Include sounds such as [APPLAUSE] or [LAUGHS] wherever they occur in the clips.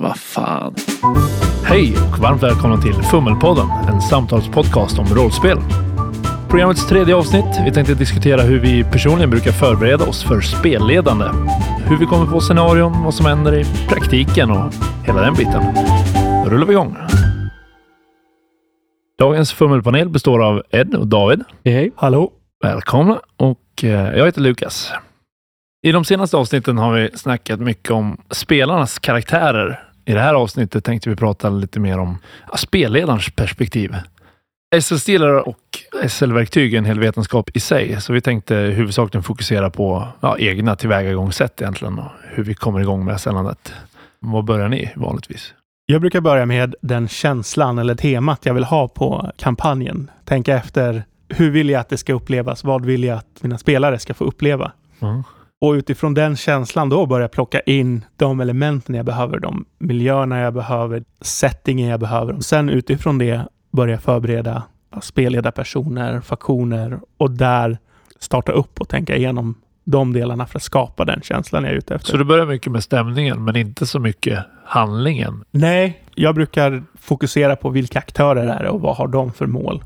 Vad fan. Hej och varmt välkomna till Fummelpodden, en samtalspodcast om rollspel. Programmets tredje avsnitt. Vi tänkte diskutera hur vi personligen brukar förbereda oss för spelledande. Hur vi kommer på scenarion, vad som händer i praktiken och hela den biten. Då rullar vi igång. Dagens fummelpanel består av Ed och David. Hej. Hallå? Välkomna och eh, jag heter Lukas. I de senaste avsnitten har vi snackat mycket om spelarnas karaktärer. I det här avsnittet tänkte vi prata lite mer om spelledarens perspektiv. SL-stilar och SL-verktyg är en hel vetenskap i sig, så vi tänkte huvudsakligen fokusera på ja, egna tillvägagångssätt egentligen och hur vi kommer igång med SL-andet. Vad börjar ni vanligtvis? Jag brukar börja med den känslan eller temat jag vill ha på kampanjen. Tänka efter hur vill jag att det ska upplevas? Vad vill jag att mina spelare ska få uppleva? Mm. Och utifrån den känslan då börja plocka in de elementen jag behöver, de miljöerna jag behöver, settingen jag behöver. Sen utifrån det börja förbereda spelledarpersoner, faktioner och där starta upp och tänka igenom de delarna för att skapa den känslan jag är ute efter. Så du börjar mycket med stämningen, men inte så mycket handlingen? Nej, jag brukar fokusera på vilka aktörer det är och vad har de för mål?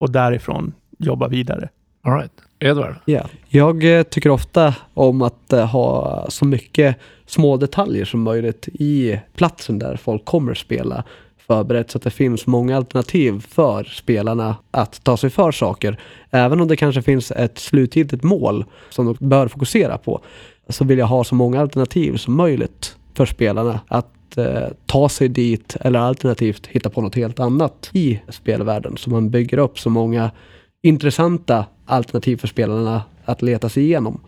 Och därifrån jobba vidare. All right. Edvard? Yeah. Jag eh, tycker ofta om att eh, ha så mycket små detaljer som möjligt i platsen där folk kommer spela förberett så att det finns många alternativ för spelarna att ta sig för saker. Även om det kanske finns ett slutgiltigt mål som de bör fokusera på så vill jag ha så många alternativ som möjligt för spelarna att eh, ta sig dit eller alternativt hitta på något helt annat i spelvärlden. Så man bygger upp så många intressanta alternativ för spelarna att leta sig igenom.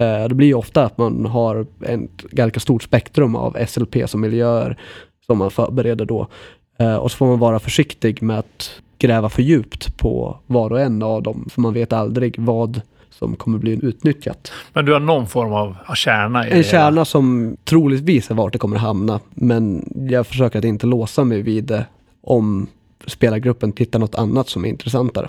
Eh, det blir ju ofta att man har ett ganska stort spektrum av SLP som miljöer som man förbereder då. Eh, och så får man vara försiktig med att gräva för djupt på var och en av dem, för man vet aldrig vad som kommer bli utnyttjat. Men du har någon form av kärna i En kärna som troligtvis är vart det kommer hamna, men jag försöker att inte låsa mig vid det om spelargruppen hittar något annat som är intressantare.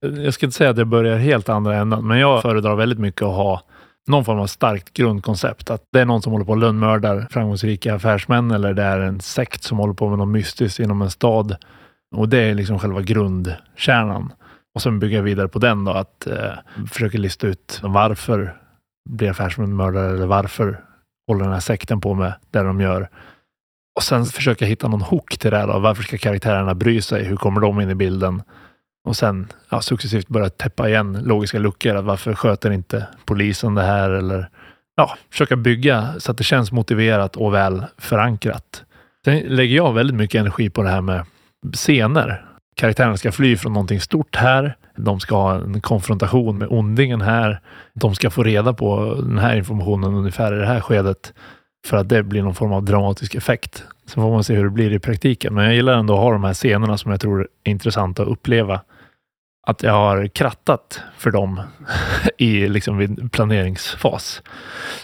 Jag ska inte säga att jag börjar helt andra änden, men jag föredrar väldigt mycket att ha någon form av starkt grundkoncept. Att det är någon som håller på och lönnmördar framgångsrika affärsmän eller det är en sekt som håller på med något mystiskt inom en stad. Och det är liksom själva grundkärnan. Och sen bygger jag vidare på den då, att eh, försöka lista ut varför blir affärsmän mördare eller varför håller den här sekten på med det de gör. Och sen försöka hitta någon hook till det här då. Varför ska karaktärerna bry sig? Hur kommer de in i bilden? Och sen ja, successivt börja täppa igen logiska luckor. Att varför sköter inte polisen det här? Eller ja, försöka bygga så att det känns motiverat och väl förankrat. Sen lägger jag väldigt mycket energi på det här med scener. Karaktärerna ska fly från någonting stort här. De ska ha en konfrontation med ondingen här. De ska få reda på den här informationen ungefär i det här skedet för att det blir någon form av dramatisk effekt. Sen får man se hur det blir i praktiken. Men jag gillar ändå att ha de här scenerna som jag tror är intressanta att uppleva. Att jag har krattat för dem [LAUGHS] i liksom vid planeringsfas.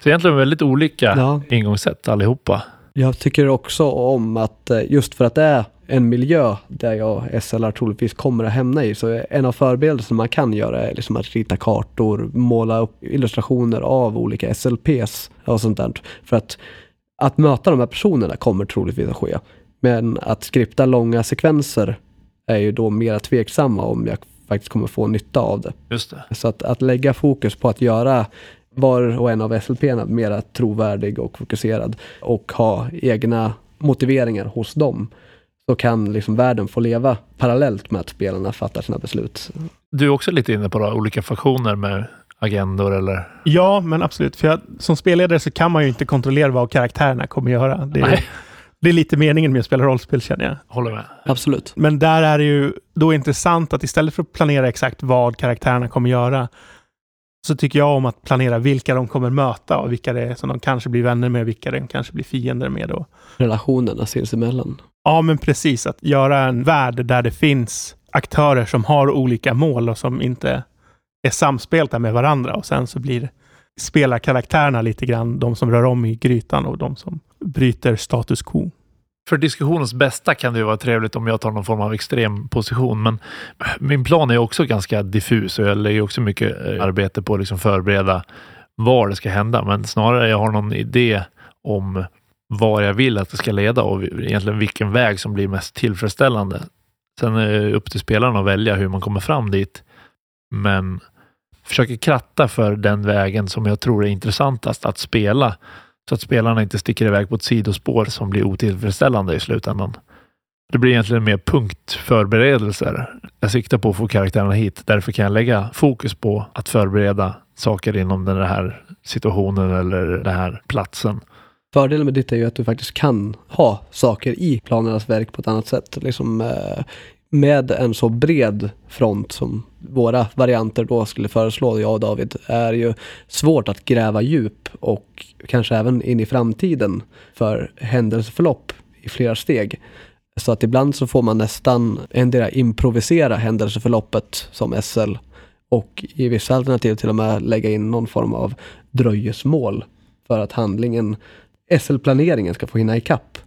Så egentligen väldigt olika Ja. ingångssätt allihopa. Jag tycker också om att eh, just för att det är en miljö där jag SLR troligtvis kommer att hamna i, så en av förberedelserna man kan göra är liksom att rita kartor, måla upp illustrationer av olika SLPs och sånt där. För att, att möta de här personerna kommer troligtvis att ske. Men att skripta långa sekvenser är ju då mera tveksamma om jag faktiskt kommer få nytta av det. Just det. Så att, att lägga fokus på att göra var och en av SLP-erna mera trovärdig och fokuserad och ha egna motiveringar hos dem så kan liksom världen få leva parallellt med att spelarna fattar sina beslut. Du är också lite inne på då, olika faktioner med agendor eller? Ja, men absolut. För jag, som spelledare så kan man ju inte kontrollera vad karaktärerna kommer göra. Det är, Nej. det är lite meningen med att spela rollspel känner jag. Håller med. Absolut. Men där är det ju då intressant att istället för att planera exakt vad karaktärerna kommer göra, så tycker jag om att planera vilka de kommer möta och vilka det är som de kanske blir vänner med, vilka de kanske blir fiender med. Då. Relationerna sinsemellan. Ja, men precis. Att göra en värld där det finns aktörer som har olika mål och som inte är samspelta med varandra. Och sen så blir spelarkaraktärerna lite grann de som rör om i grytan och de som bryter status quo. För diskussionens bästa kan det ju vara trevligt om jag tar någon form av extrem position, men min plan är också ganska diffus och jag lägger också mycket eh, arbete på att liksom förbereda var det ska hända, men snarare jag har någon idé om var jag vill att det ska leda och egentligen vilken väg som blir mest tillfredsställande. Sen är det upp till spelarna att välja hur man kommer fram dit. Men försöker kratta för den vägen som jag tror är intressantast att spela. Så att spelarna inte sticker iväg på ett sidospår som blir otillfredsställande i slutändan. Det blir egentligen mer punktförberedelser. Jag siktar på att få karaktärerna hit. Därför kan jag lägga fokus på att förbereda saker inom den här situationen eller den här platsen. Fördelen med ditt är ju att du faktiskt kan ha saker i planernas verk på ett annat sätt. Liksom, eh, med en så bred front som våra varianter då skulle föreslå, jag och David, är ju svårt att gräva djup och kanske även in i framtiden för händelseförlopp i flera steg. Så att ibland så får man nästan endera improvisera händelseförloppet som SL och i vissa alternativ till och med lägga in någon form av dröjesmål för att handlingen, SL-planeringen ska få hinna ikapp.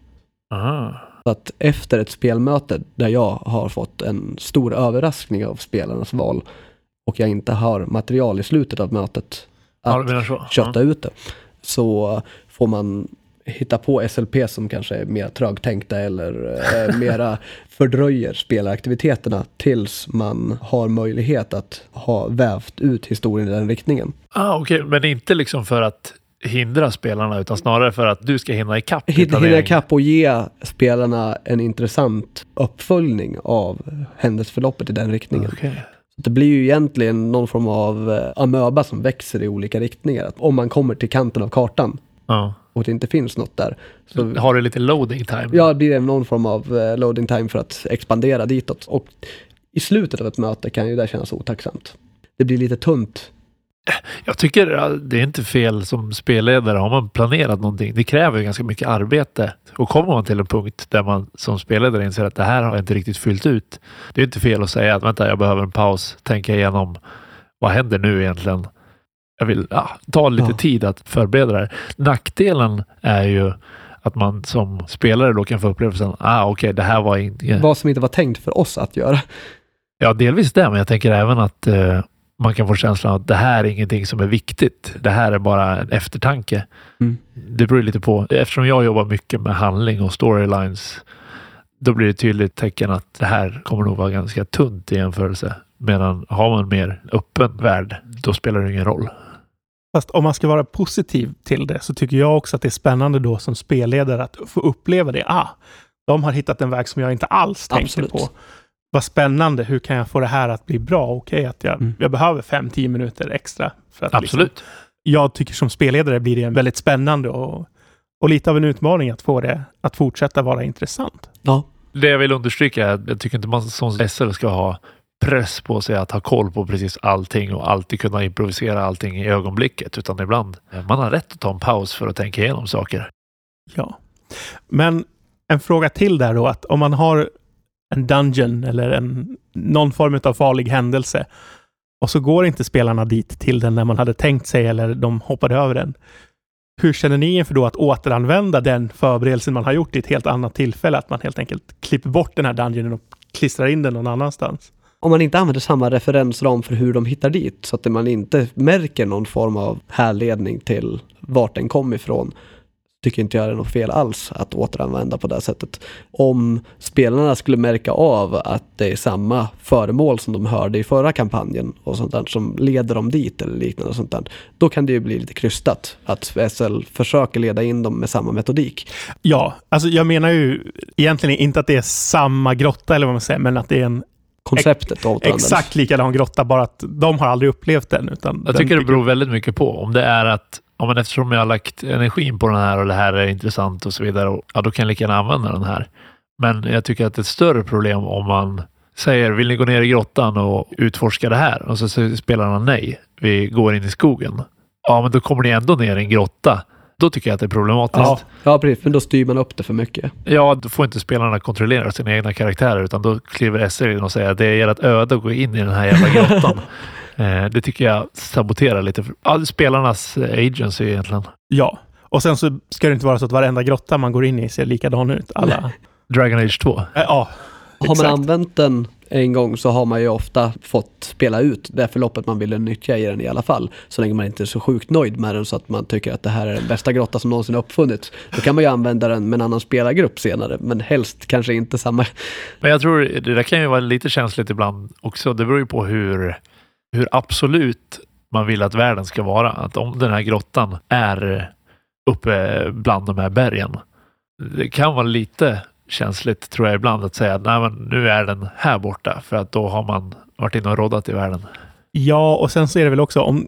Aha. Så att efter ett spelmöte där jag har fått en stor överraskning av spelarnas val och jag inte har material i slutet av mötet Ja, att så? kötta ut det, så får man hitta på SLP som kanske är mer trögtänkta eller eh, [LAUGHS] mera fördröjer spelaraktiviteterna tills man har möjlighet att ha vävt ut historien i den riktningen. Ah, Okej, men inte liksom för att hindra spelarna utan snarare för att du ska hinna ikapp Hinna ikapp och ge spelarna en intressant uppföljning av händelseförloppet i den riktningen. Okej. Det blir ju egentligen någon form av eh, amöba som växer i olika riktningar. Att Om man kommer till kanten av kartan Ja. och det inte finns något där. Så Har du lite loading time? ja, det blir någon form av eh, loading time för att expandera ditåt. Och i slutet av ett möte kan ju det kännas otacksamt. Det blir lite tunt. Jag tycker det är inte fel som spelledare. Har man planerat någonting, det kräver ju ganska mycket arbete. Och kommer man till en punkt där man som spelledare inser att det här har jag inte riktigt fyllt ut. Det är inte fel att säga att vänta, jag behöver en paus, tänka igenom vad händer nu egentligen? Jag vill ja, ta lite Ja. tid att förbereda det här. Nackdelen är ju att man som spelare då kan få upplevelsen, ah okej, det här var inte... Vad som inte var tänkt för oss att göra. Ja, delvis det, men jag tänker även att eh, man kan få känslan att det här är ingenting som är viktigt. Det här är bara en eftertanke. Mm. Det beror lite på. Eftersom jag jobbar mycket med handling och storylines, då blir det tydligt tecken att det här kommer nog vara ganska tunt i jämförelse. Medan har man en mer öppen värld, då spelar det ingen roll. Fast om man ska vara positiv till det så tycker jag också att det är spännande då som spelledare att få uppleva det. Ah, de har hittat en väg som jag inte alls tänkte Absolut. på. Vad spännande, hur kan jag få det här att bli bra? Okej, att jag, Mm. jag behöver fem, tio minuter extra. För att liksom, Absolut. jag tycker som spelledare blir det väldigt spännande och, och lite av en utmaning att få det att fortsätta vara intressant. Ja, Det jag vill understryka är att jag tycker inte man som SL ska ha press på sig att ha koll på precis allting och alltid kunna improvisera allting i ögonblicket. Utan ibland, eh, man har rätt att ta en paus för att tänka igenom saker. Ja. Men en fråga till där då, att om man har en dungeon eller en, någon form av farlig händelse och så går inte spelarna dit till den när man hade tänkt sig eller de hoppade över den. Hur känner ni inför då att återanvända den förberedelsen man har gjort i ett helt annat tillfälle? Att man helt enkelt klipper bort den här dungeonen och klistrar in den någon annanstans? om man inte använder samma referensram för hur de hittar dit så att man inte märker någon form av härledning till vart den kom ifrån tycker inte jag det är något fel alls att återanvända på det sättet. Om spelarna skulle märka av att det är samma föremål som de hörde i förra kampanjen och sånt där som leder dem dit eller liknande och sånt där, då kan det ju bli lite krystat att SL försöker leda in dem med samma metodik. Ja, alltså jag menar ju egentligen inte att det är samma grotta eller vad man säger, men att det är en Konceptet återanvänds. exakt likadan grotta, bara att de har aldrig upplevt den. Utan Jag den tycker det beror väldigt mycket på. Om det är att ja, men eftersom jag har lagt energin på den här och det här är intressant och så vidare, och, ja, då kan jag lika gärna använda den här. Men jag tycker att det är ett större problem om man säger vill ni gå ner i grottan och utforska det här? Och så säger spelarna nej, vi går in i skogen. Ja, men då kommer ni ändå ner i en grotta. Då tycker jag att det är problematiskt. Ja. Ja, precis, men då styr man upp det för mycket. Ja, då får inte spelarna kontrollera sina egna karaktärer utan då kliver SL in och säger att det är ert öde att gå in i den här jävla grottan. [LAUGHS] eh, det tycker jag saboterar lite. spelarnas eh, agency egentligen. Ja, och sen så ska det inte vara så att varenda grotta man går in i ser likadan ut. Alla... Dragon Age 2. Eh, ja, Har man Exakt. använt den en gång så har man ju ofta fått spela ut det förloppet man ville nyttja i den i alla fall. Så länge man inte är så sjukt nöjd med den så att man tycker att det här är den bästa grotta som någonsin uppfunnits. Då kan man ju använda den med en annan spelargrupp senare, men helst kanske inte samma. Men jag tror det där kan ju vara lite känsligt ibland också. Det beror ju på hur, hur absolut man vill att världen ska vara. Att om den här grottan är uppe bland de här bergen. Det kan vara lite känsligt tror jag ibland att säga att nu är den här borta för att då har man varit inne och roddat i världen. Ja, och sen så är det väl också om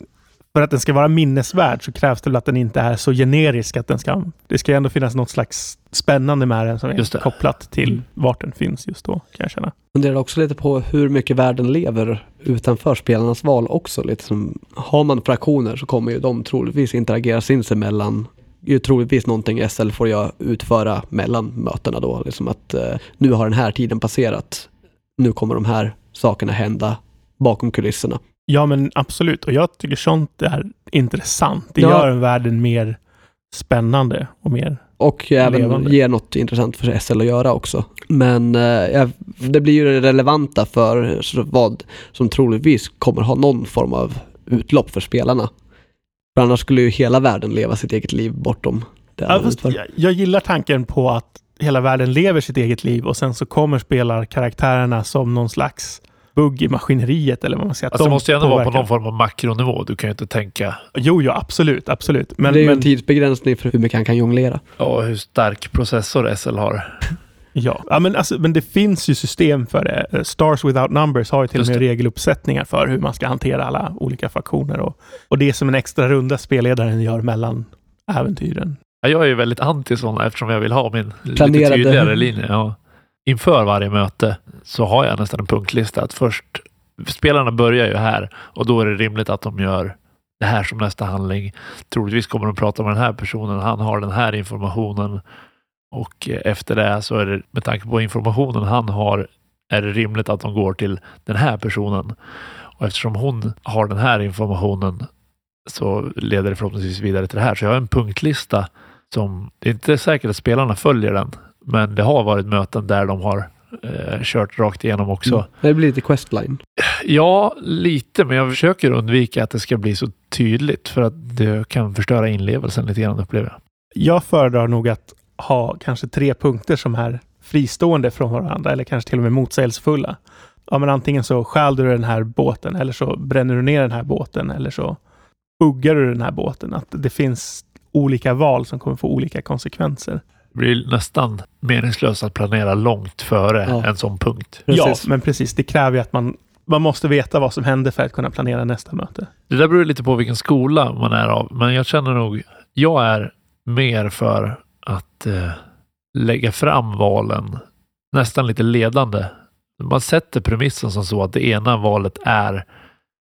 för att den ska vara minnesvärd så krävs det väl att den inte är så generisk att den ska... Det ska ändå finnas något slags spännande med den som är kopplat till mm. vart den finns just då, kan jag känna. Funderar också lite på hur mycket världen lever utanför spelarnas val också. Lite som, har man fraktioner så kommer ju de troligtvis interagera sinsemellan ju troligtvis någonting SL får jag utföra mellan mötena då. Liksom att eh, nu har den här tiden passerat. Nu kommer de här sakerna hända bakom kulisserna. Ja, men absolut. Och jag tycker sånt är intressant. Det ja. gör världen mer spännande och mer och även levande. ger något intressant för SL att göra också. Men eh, det blir ju relevanta för vad som troligtvis kommer ha någon form av utlopp för spelarna. För annars skulle ju hela världen leva sitt eget liv bortom det. Ja, jag, jag gillar tanken på att hela världen lever sitt eget liv och sen så kommer spelarkaraktärerna som någon slags bugg i maskineriet eller vad man säger. Alltså, de det måste ju ändå vara på någon form av makronivå. Du kan ju inte tänka... Jo, jo, absolut, absolut. Men, det är ju men... en tidsbegränsning för hur mycket han kan jonglera. Ja, hur stark processor SL har. [LAUGHS] Ja, ja men, alltså, men det finns ju system för det. Eh, Stars Without Numbers har ju till och med regeluppsättningar för hur man ska hantera alla olika faktioner. Och, och det är som en extra runda spelledaren gör mellan äventyren. Ja, jag är ju väldigt anti sådana eftersom jag vill ha min Planerade. lite tydligare linje. Ja. Inför varje möte så har jag nästan en punktlista att först spelarna börjar ju här och då är det rimligt att de gör det här som nästa handling. Troligtvis kommer de prata med den här personen. Han har den här informationen och eh, efter det så är det med tanke på informationen han har är det rimligt att de går till den här personen. Och eftersom hon har den här informationen så leder det förhoppningsvis vidare till det här. Så jag har en punktlista som, det är inte säkert att spelarna följer den, men det har varit möten där de har eh, kört rakt igenom också. Mm. Det blir lite questline. Ja, lite, men jag försöker undvika att det ska bli så tydligt för att det kan förstöra inlevelsen lite grann upplever jag. Jag föredrar nog att ha kanske tre punkter som är fristående från varandra eller kanske till och med motsägelsefulla. Ja, men antingen så stjäl du den här båten eller så bränner du ner den här båten eller så buggar du den här båten. Att det finns olika val som kommer få olika konsekvenser. Det blir nästan meningslöst att planera långt före ja. en sån punkt. Precis. Ja, men precis. Det kräver ju att man, man måste veta vad som händer för att kunna planera nästa möte. Det där beror lite på vilken skola man är av, men jag känner nog, jag är mer för att eh, lägga fram valen nästan lite ledande. Man sätter premissen som så att det ena valet är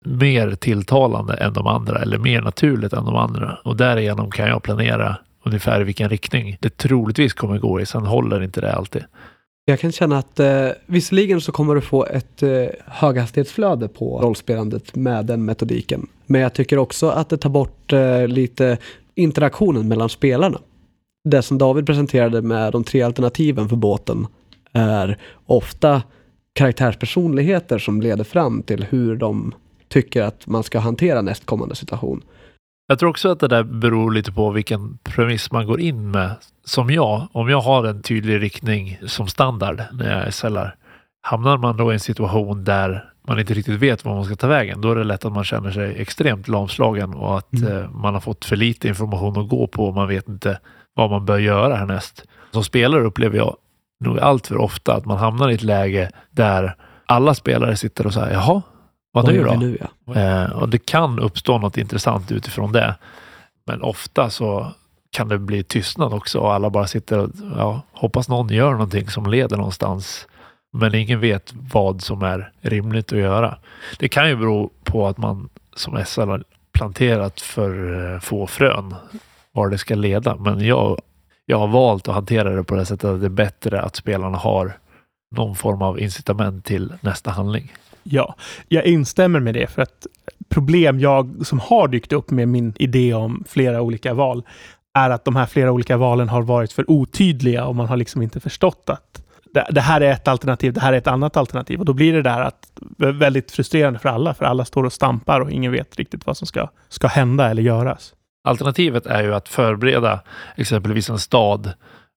mer tilltalande än de andra eller mer naturligt än de andra och därigenom kan jag planera ungefär i vilken riktning det troligtvis kommer gå i. Sen håller inte det alltid. Jag kan känna att eh, visserligen så kommer du få ett eh, höghastighetsflöde på rollspelandet med den metodiken. Men jag tycker också att det tar bort eh, lite interaktionen mellan spelarna. Det som David presenterade med de tre alternativen för båten är ofta karaktärspersonligheter som leder fram till hur de tycker att man ska hantera nästkommande situation. Jag tror också att det där beror lite på vilken premiss man går in med. Som jag, om jag har en tydlig riktning som standard när jag SLar, hamnar man då i en situation där man inte riktigt vet var man ska ta vägen, då är det lätt att man känner sig extremt lamslagen och att mm. eh, man har fått för lite information att gå på och man vet inte vad man bör göra härnäst. Som spelare upplever jag nog allt för ofta att man hamnar i ett läge där alla spelare sitter och säger jaha, vad, nu då? Nu, ja. eh, och det kan uppstå något intressant utifrån det. Men ofta så kan det bli tystnad också och alla bara sitter och ja, hoppas någon gör någonting som leder någonstans. Men ingen vet vad som är rimligt att göra. Det kan ju bero på att man som SL har planterat för eh, få frön var det ska leda. Men jag, jag har valt att hantera det på det sättet att det är bättre att spelarna har någon form av incitament till nästa handling. Ja, jag instämmer med det för att problem jag som har dykt upp med min idé om flera olika val är att de här flera olika valen har varit för otydliga och man har liksom inte förstått att det, här är ett alternativ, det här är ett annat alternativ. Och då blir det där att väldigt frustrerande för alla, för alla står och stampar och ingen vet riktigt vad som ska, ska hända eller göras. Alternativet är ju att förbereda exempelvis en stad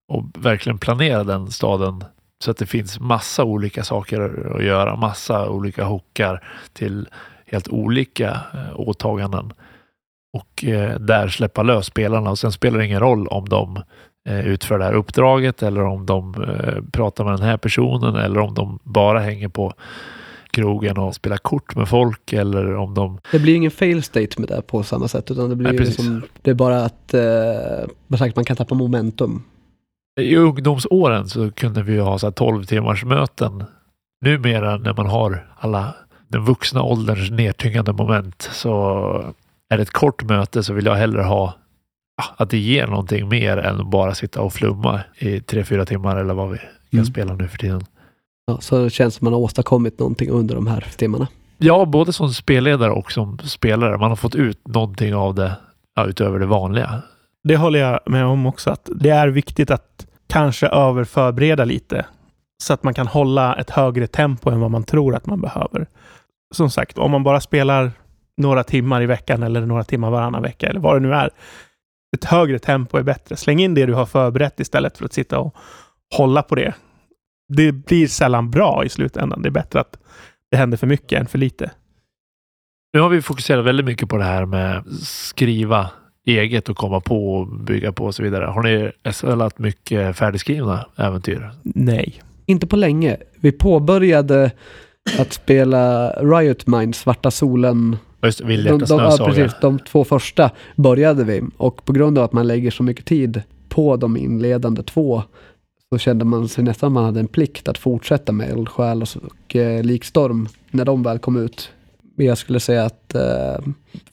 och verkligen planera den staden så att det finns massa olika saker att göra, massa olika hookar till helt olika eh, åtaganden. Och eh, där släppa lös spelarna och sen spelar det ingen roll om de eh, utför det här uppdraget eller om de pratar med den här personen eller om de bara hänger på krogen och spelar kort med folk eller om de... Det blir ingen fail state med det på samma sätt utan det blir Nej, liksom, det är bara att eh, man kan tappa momentum. I ungdomsåren så kunde vi ha så 12 timmars möten. Numera när man har alla den vuxna ålderns nedtyngande moment så är det ett kort möte så vill jag hellre ha att det ger någonting mer än att bara sitta och flumma i tre, fyra timmar eller vad vi kan mm. spela nu för tiden. Ja, så det känns som man har åstadkommit någonting under de här timmarna. Ja, både som spelledare och som spelare. Man har fått ut någonting av det ja, utöver det vanliga. Det håller jag med om också, att det är viktigt att kanske överförbereda lite så att man kan hålla ett högre tempo än vad man tror att man behöver. Som sagt, om man bara spelar några timmar i veckan eller några timmar varannan vecka eller vad det nu är. Ett högre tempo är bättre. Släng in det du har förberett istället för att sitta och hålla på det. Det blir sällan bra i slutändan. Det är bättre att det händer för mycket än för lite. Nu har vi fokuserat väldigt mycket på det här med skriva eget och komma på och bygga på och så vidare. Har ni SLat mycket färdigskrivna äventyr? Nej. Inte på länge. Vi påbörjade att spela Riot Mind, Svarta Solen. Just de, de, ja, precis, de två första började vi och på grund av att man lägger så mycket tid på de inledande två så kände man sig nästan man hade en plikt att fortsätta med Eldsjäl och, och eh, Likstorm när de väl kom ut. Men jag skulle säga att eh,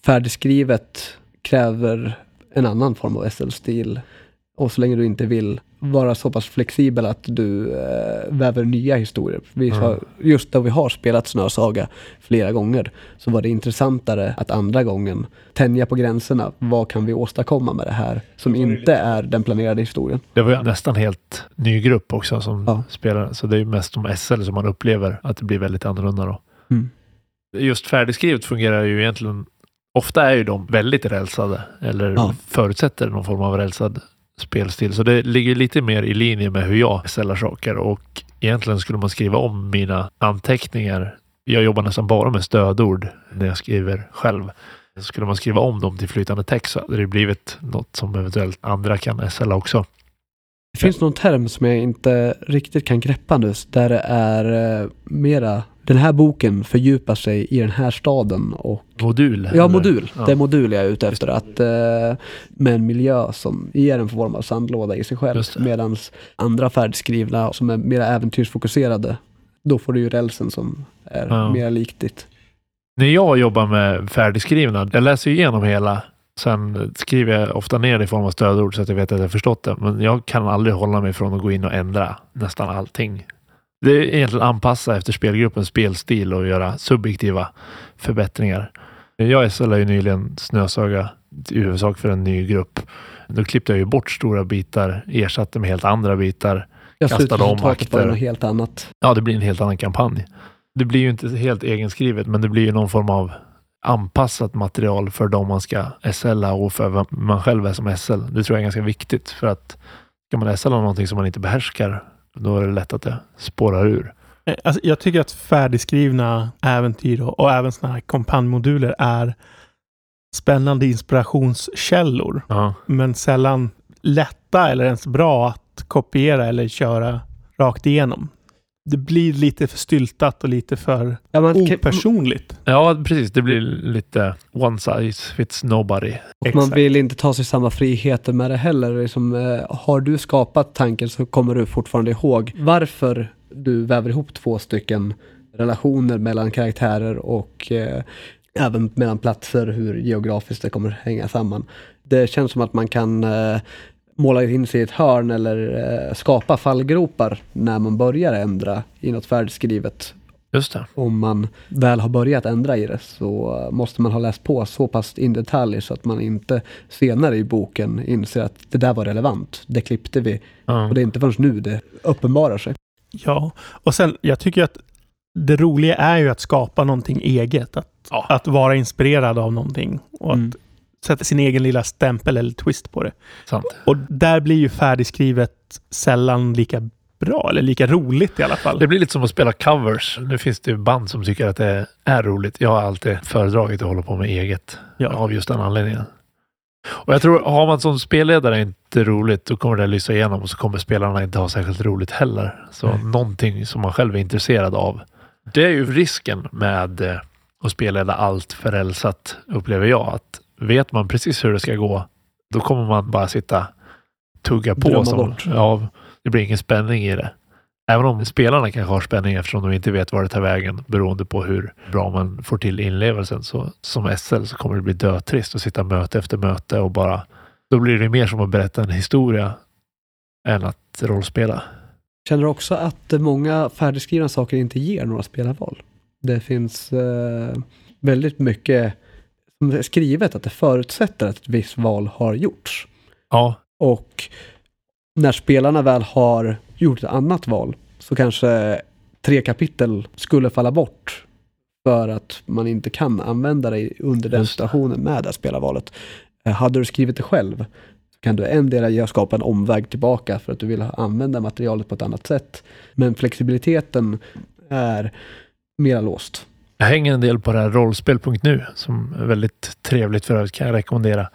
färdigskrivet kräver en annan form av SL-stil. Och så länge du inte vill vara så pass flexibel att du eh, väver nya historier. Vi mm. har, just då vi har spelat Snösaga flera gånger så var det intressantare att andra gången tänja på gränserna. Vad kan vi åstadkomma med det här som inte är den planerade historien? Det var ju nästan helt ny grupp också som ja. spelar, så det är mest som SL som man upplever att det blir väldigt annorlunda då. Mm. Just färdigskrivet fungerar ju egentligen Ofta är ju de väldigt rälsade eller ja. förutsätter någon form av rälsad spelstil. Så det ligger lite mer i linje med hur jag ställer saker och egentligen skulle man skriva om mina anteckningar. Jag jobbar nästan bara med stödord när jag skriver själv. Så skulle man skriva om dem till flytande text så hade det blivit något som eventuellt andra kan SLa också. Det finns någon term som jag inte riktigt kan greppa nu, där det är eh, mera den här boken fördjupar sig i den här staden och... Modul? Ja, modul. Ja. Det är modul jag är ute efter. Att, eh, med en miljö som ger en form av sandlåda i sig själv. Medan andra färdigskrivna som är mer äventyrsfokuserade, då får du ju rälsen som är ja. mer likt ditt. När jag jobbar med färdigskrivna, jag läser igenom hela Sen skriver jag ofta ner det i form av stödord så att jag vet att jag förstått det. Men jag kan aldrig hålla mig från att gå in och ändra nästan allting det är egentligen anpassa efter spelgruppens spelstil och göra subjektiva förbättringar. Jag SLade ju nyligen Snösaga i huvudsak för en ny grupp. Då klippte jag ju bort stora bitar, ersatte med helt andra bitar. Jag kastade om akter. något helt annat. Ja, det blir en helt annan kampanj. Det blir ju inte helt egenskrivet, men det blir ju någon form av anpassat material för de man ska SLa och för vad man själv är som SL. Det tror jag är ganska viktigt för att ska man SLa någonting som man inte behärskar då är det lätt att det spårar ur. Eh, alltså, jag tycker att färdigskrivna äventyr och, och även sådana här kompanjmoduler är spännande inspirationskällor. Ja. Men sällan lätta eller ens bra att kopiera eller köra rakt igenom. Det blir lite för styltat och lite för ja, man, opersonligt. Ja, precis. Det blir lite one size fits nobody. Och Exakt. man vill inte ta sig samma friheter med det heller. Liksom, eh, har du skapat tanken så kommer du fortfarande ihåg varför du väver ihop två stycken relationer mellan karaktärer och eh, även mellan platser, hur geografiskt det kommer hänga samman. Det känns som att man kan eh, måla in sig i ett hörn eller eh, skapa fallgropar när man börjar ändra i något färdigskrivet. Just det. Om man väl har börjat ändra i det så måste man ha läst på så pass in detalj så att man inte senare i boken inser att det där var relevant. Det klippte vi. Mm. Och det är inte förrän nu det uppenbarar sig. Ja, och sen jag tycker att det roliga är ju att skapa någonting eget. Att, Ja. att vara inspirerad av någonting och att Mm. sätta sin egen lilla stämpel eller twist på det. Sant. Och där blir ju färdigskrivet sällan lika bra, eller lika roligt i alla fall. Det blir lite som att spela covers. Nu finns det ju band som tycker att det är roligt. Jag har alltid föredragit att hålla på med eget. Ja. Av just den anledningen. Och jag tror, har man som spelledare inte roligt, då kommer det lysa igenom och så kommer spelarna inte ha särskilt roligt heller. Så Nej. någonting som man själv är intresserad av. Det är ju risken med eh, att spelleda allt förälsat, upplever jag. Att vet man precis hur det ska gå, då kommer man bara sitta tugga på. Drömma Som, bort. ja, det blir ingen spänning i det. Även om spelarna kanske har spänning eftersom de inte vet var det tar vägen beroende på hur bra man får till inlevelsen. Så som SL så kommer det bli dötrist att sitta möte efter möte och bara då blir det mer som att berätta en historia än att rollspela. Känner du också att många färdigskrivna saker inte ger några spelarval? Det finns eh, väldigt mycket som är skrivet att det förutsätter att ett visst val har gjorts. Ja, Och när spelarna väl har gjort ett annat val så kanske tre kapitel skulle falla bort för att man inte kan använda det under den det. situationen med det här spelarvalet. Eh, Hade du skrivit det själv så kan du endera skapa en omväg tillbaka för att du vill använda materialet på ett annat sätt. Men flexibiliteten är mera låst jag hänger en del på det här rollspel.nu som är väldigt trevligt för övrigt kan jag rekommendera.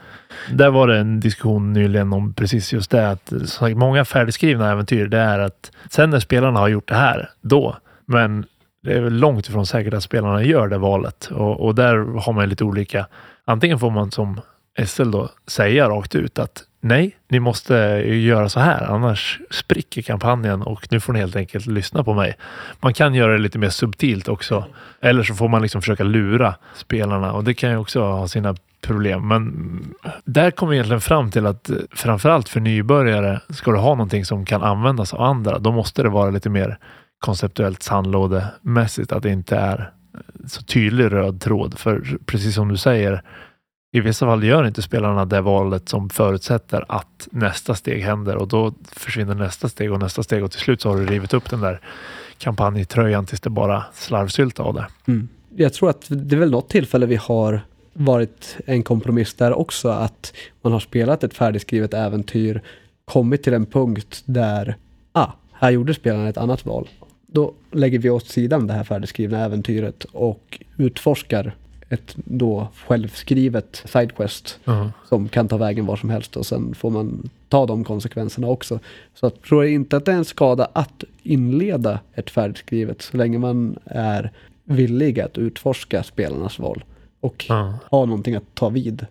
Där var det en diskussion nyligen om precis just det att som sagt, många färdigskrivna äventyr det är att sen när spelarna har gjort det här, då. Men det är väl långt ifrån säkert att spelarna gör det valet och, och där har man lite olika. Antingen får man som SL då säga rakt ut att nej, ni måste göra så här, annars spricker kampanjen och nu får ni helt enkelt lyssna på mig. Man kan göra det lite mer subtilt också. Eller så får man liksom försöka lura spelarna och det kan ju också ha sina problem. Men där kommer vi egentligen fram till att eh, framförallt för nybörjare ska du ha någonting som kan användas av andra. Då måste det vara lite mer konceptuellt sandlådemässigt. Att det inte är så tydlig röd tråd. För precis som du säger, i vissa fall gör inte spelarna det valet som förutsätter att nästa steg händer och då försvinner nästa steg och nästa steg och till slut så har du rivit upp den där kampanjtröjan tills det bara slarvsylta av det. Mm. Jag tror att det är väl något tillfälle vi har varit en kompromiss där också, att man har spelat ett färdigskrivet äventyr, kommit till en punkt där, ah, här gjorde spelaren ett annat val. Då lägger vi åt sidan det här färdigskrivna äventyret och utforskar ett då självskrivet sidequest som kan ta vägen var som helst och sen får man ta de konsekvenserna också. Så jag tror inte att det är en skada att inleda ett färdigskrivet så länge man är villig att utforska spelarnas val och Ja. ha någonting att ta vid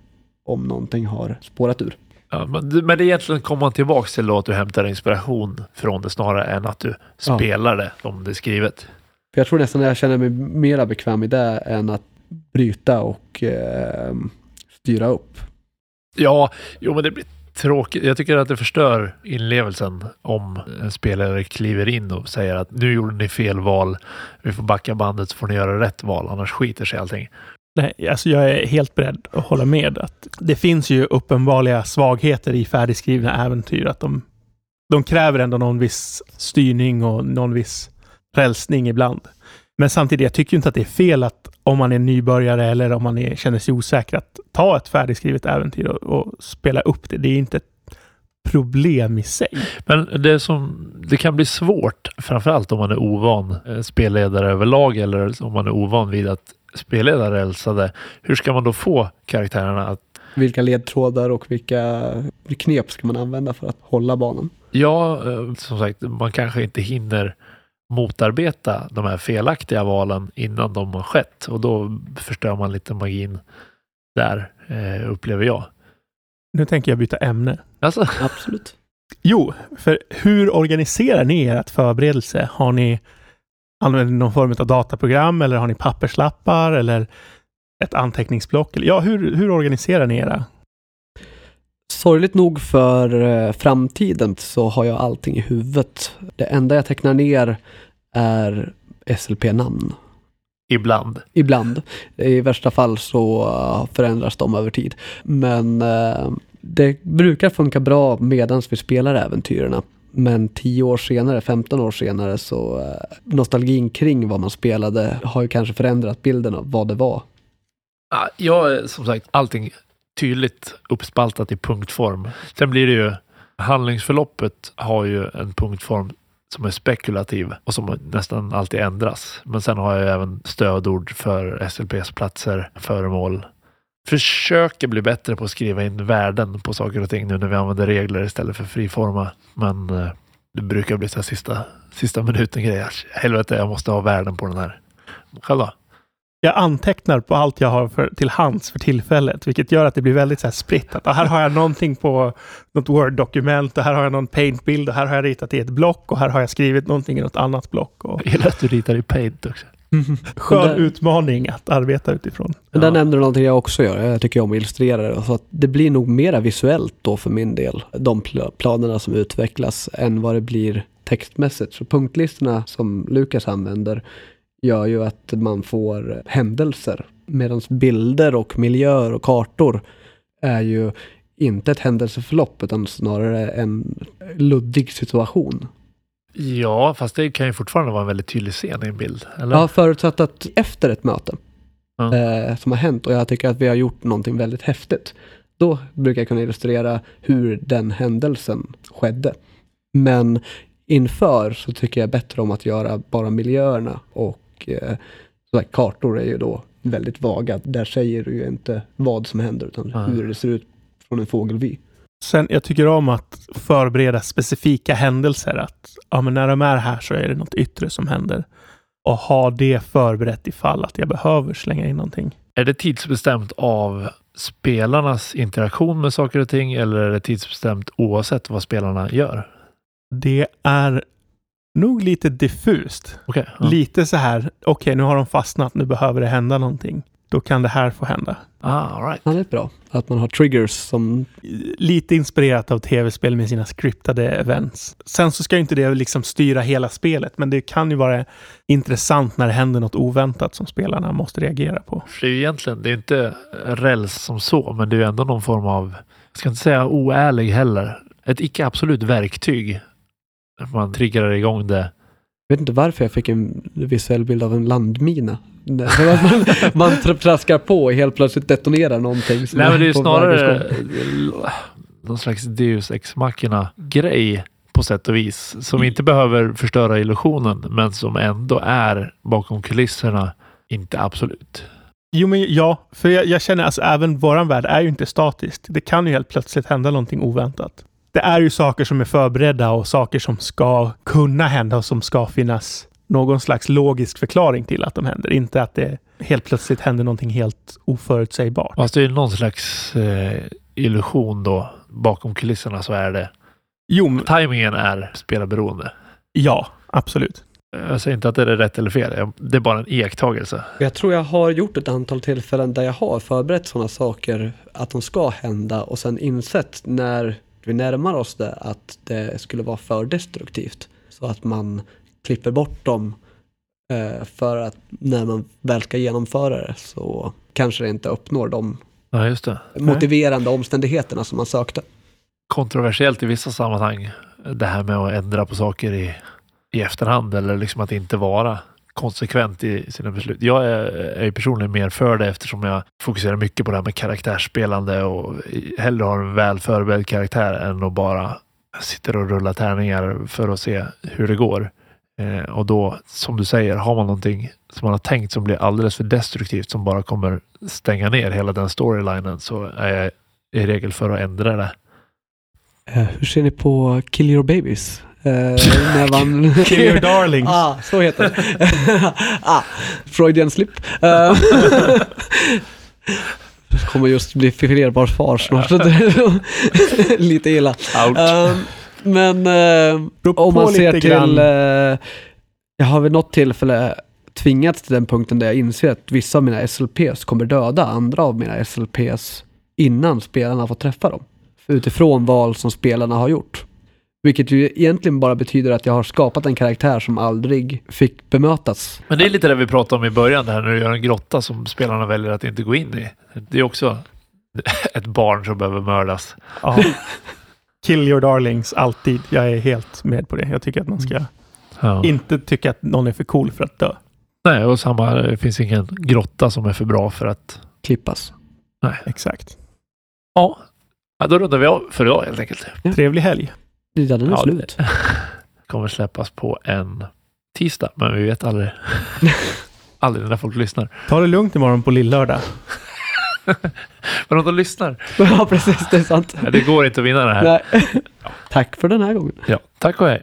om någonting har spårat ur. Ja, men, men det är egentligen kommer man tillbaks till då att du hämtar inspiration från det snarare än att du Ja. spelar det som det är skrivet. För jag tror nästan att jag känner mig mera bekväm i det än att bryta och eh, styra upp. Ja, jo men det blir tråkigt. Jag tycker att det förstör inlevelsen om en spelare kliver in och säger att nu gjorde ni fel val. Vi får backa bandet så får ni göra rätt val, annars skiter sig allting. Nej, alltså jag är helt beredd att hålla med. Att det finns ju uppenbarliga svagheter i färdigskrivna äventyr. Att de, de kräver ändå någon viss styrning och någon viss frälsning ibland. Men samtidigt, jag tycker inte att det är fel att om man är nybörjare eller om man är, känner sig osäker att ta ett färdigskrivet äventyr och, och spela upp det. Det är inte ett problem i sig. Men det, som, det kan bli svårt, framförallt om man är ovan eh, spelledare överlag eller om man är ovan vid att spelleda rälsade. Hur ska man då få karaktärerna att Vilka ledtrådar och vilka knep ska man använda för att hålla banan? Ja, eh, som sagt, man kanske inte hinner motarbeta de här felaktiga valen innan de har skett och då förstör man lite magin där, eh, upplever jag. Nu tänker jag byta ämne. Alltså, [LAUGHS] Absolut. Jo, för hur organiserar ni ert förberedelse? Har ni använder ni någon form av dataprogram eller har ni papperslappar eller ett anteckningsblock? Ja, hur, hur organiserar ni era? Sorgligt nog för eh, framtiden så har jag allting i huvudet. Det enda jag tecknar ner är SLP-namn. ibland. Ibland. I värsta fall så förändras de över tid. Men eh, det brukar funka bra medan vi spelar äventyrerna. Men 10 år senare, 15 år senare så eh, nostalgin kring vad man spelade har ju kanske förändrat bilden av vad det var. Ja, Jag som sagt allting tydligt uppspaltat i punktform. Sen blir det ju handlingsförloppet har ju en punktform som är spekulativ och som nästan alltid ändras. Men sen har jag även stödord för SLPs platser, föremål. Försöker bli bättre på att skriva in värden på saker och ting nu när vi använder regler istället för friforma. Men eh, det brukar bli så här sista, sista minuten grejer. Helvete, jag måste ha värden på den här. Själv då? Jag antecknar på allt jag har för, till hands för tillfället, vilket gör att det blir väldigt så här spritt. Att, här har jag någonting på något Word-dokument och här har jag någon paintbild och här har jag ritat i ett block och här har jag skrivit någonting i något annat block. Och Jag gillar att du ritar i Paint också. [LAUGHS] skön Men där- utmaning att arbeta utifrån. Men där Ja. nämnde du någonting jag också gör. Jag tycker om att illustrera det. Så att det blir nog mera visuellt då för min del. De pl- planerna som utvecklas än vad det blir textmässigt. Så punktlistorna som Lukas använder gör ju att man får händelser. Medan bilder och miljöer och kartor är ju inte ett händelseförlopp utan snarare en luddig situation. Ja, fast det kan ju fortfarande vara en väldigt tydlig scen i en bild. Eller? Jag har förutsatt att efter ett möte Ja. eh, som har hänt och jag tycker att vi har gjort någonting väldigt häftigt. Då brukar jag kunna illustrera hur den händelsen skedde. Men inför så tycker jag bättre om att göra bara miljöerna och eh, så här, kartor är ju då väldigt vaga. Där säger du ju inte vad som händer utan Ja. hur det ser ut från en fågelvy. Sen, jag tycker om att förbereda specifika händelser. Att ja, men när de är här så är det något yttre som händer. Och ha det förberett ifall att jag behöver slänga in någonting. Är det tidsbestämt av spelarnas interaktion med saker och ting eller är det tidsbestämt oavsett vad spelarna gör? Det är nog lite diffust. Okej. ja. Lite så här, okej nu har de fastnat, nu behöver det hända någonting. Då kan det här få hända. ah, all right. Ja, det är bra. Att man har triggers som Lite inspirerat av tv-spel med sina scriptade events. Sen så ska ju inte det liksom styra hela spelet, men det kan ju vara intressant när det händer något oväntat som spelarna måste reagera på. För det är ju egentligen, det är inte räls som så, men det är ju ändå någon form av, jag ska inte säga oärlig heller, ett icke absolut verktyg. Man triggar igång det. Jag vet inte varför jag fick en visuell bild av en landmina. Att man, [LAUGHS] man tr- traskar på och helt plötsligt detonerar någonting. som Nej, men det är snarare att någon slags Deus ex machina grej på sätt och vis. Som inte behöver förstöra illusionen, men som ändå är bakom kulisserna inte absolut. Jo, men ja, för jag, jag känner alltså även våran värld är ju inte statisk. Det kan ju helt plötsligt hända någonting oväntat. Det är ju saker som är förberedda och saker som ska kunna hända och som ska finnas någon slags logisk förklaring till att de händer. Inte att det helt plötsligt händer någonting helt oförutsägbart. Fast det är någon slags eh, illusion då. Bakom kulisserna så är det. Jo, men- Timingen är spelarberoende. ja, absolut. Jag säger inte att det är rätt eller fel. Det är bara en iakttagelse. Jag tror jag har gjort ett antal tillfällen där jag har förberett sådana saker att de ska hända och sen insett när vi närmar oss det att det skulle vara för destruktivt. Så att man klipper bort dem eh, för att när man väl ska genomföra det så kanske det inte uppnår de Ja, motiverande omständigheterna som man sökte. Kontroversiellt i vissa sammanhang. Det här med att ändra på saker i, i efterhand eller liksom att inte vara konsekvent i sina beslut. Jag är, är personligen mer för det eftersom jag fokuserar mycket på det här med karaktärsspelande och hellre har en väl förberedd karaktär än att bara sitta och rulla tärningar för att se hur det går. Eh, och då, som du säger, har man någonting som man har tänkt som blir alldeles för destruktivt som bara kommer stänga ner hela den storylinen så är jag i regel för att ändra det. Eh, hur ser ni på Kill Your Babies? Eh, när man... [LAUGHS] Kill your darlings. Ah, så heter det. [LAUGHS] ah, Freudian slip. Eh, [LAUGHS] kommer just bli filerbar far snart. Lite illa. Eh, men Beror om man ser till... grann. Eh, jag har vid något tillfälle tvingats till den punkten där jag inser att vissa av mina SLPs kommer döda andra av mina SLPs innan spelarna får träffa dem. Utifrån val som spelarna har gjort. Vilket ju egentligen bara betyder att jag har skapat en karaktär som aldrig fick bemötas. Men det är lite det vi pratade om i början, det här när du gör en grotta som spelarna väljer att inte gå in i. Det är också [LAUGHS] ett barn som behöver mördas. Ja. Kill your darlings, alltid. Jag är helt med på det. Jag tycker att man ska Ja. inte tycka att någon är för cool för att dö. Nej, och samma, det finns ingen grotta som är för bra för att... Klippas. Exakt. Ja, ja då rundar vi av för idag helt enkelt. Trevlig helg. Lidan är Ja, slut. [LAUGHS] kommer släppas på en tisdag, men vi vet aldrig. [LAUGHS] aldrig när folk lyssnar. Ta det lugnt imorgon på lillördag. [LAUGHS] Men om de lyssnar? ja, precis. Det är sant. Det går inte att vinna det här. Nej. Tack för den här gången. Ja, tack och hej.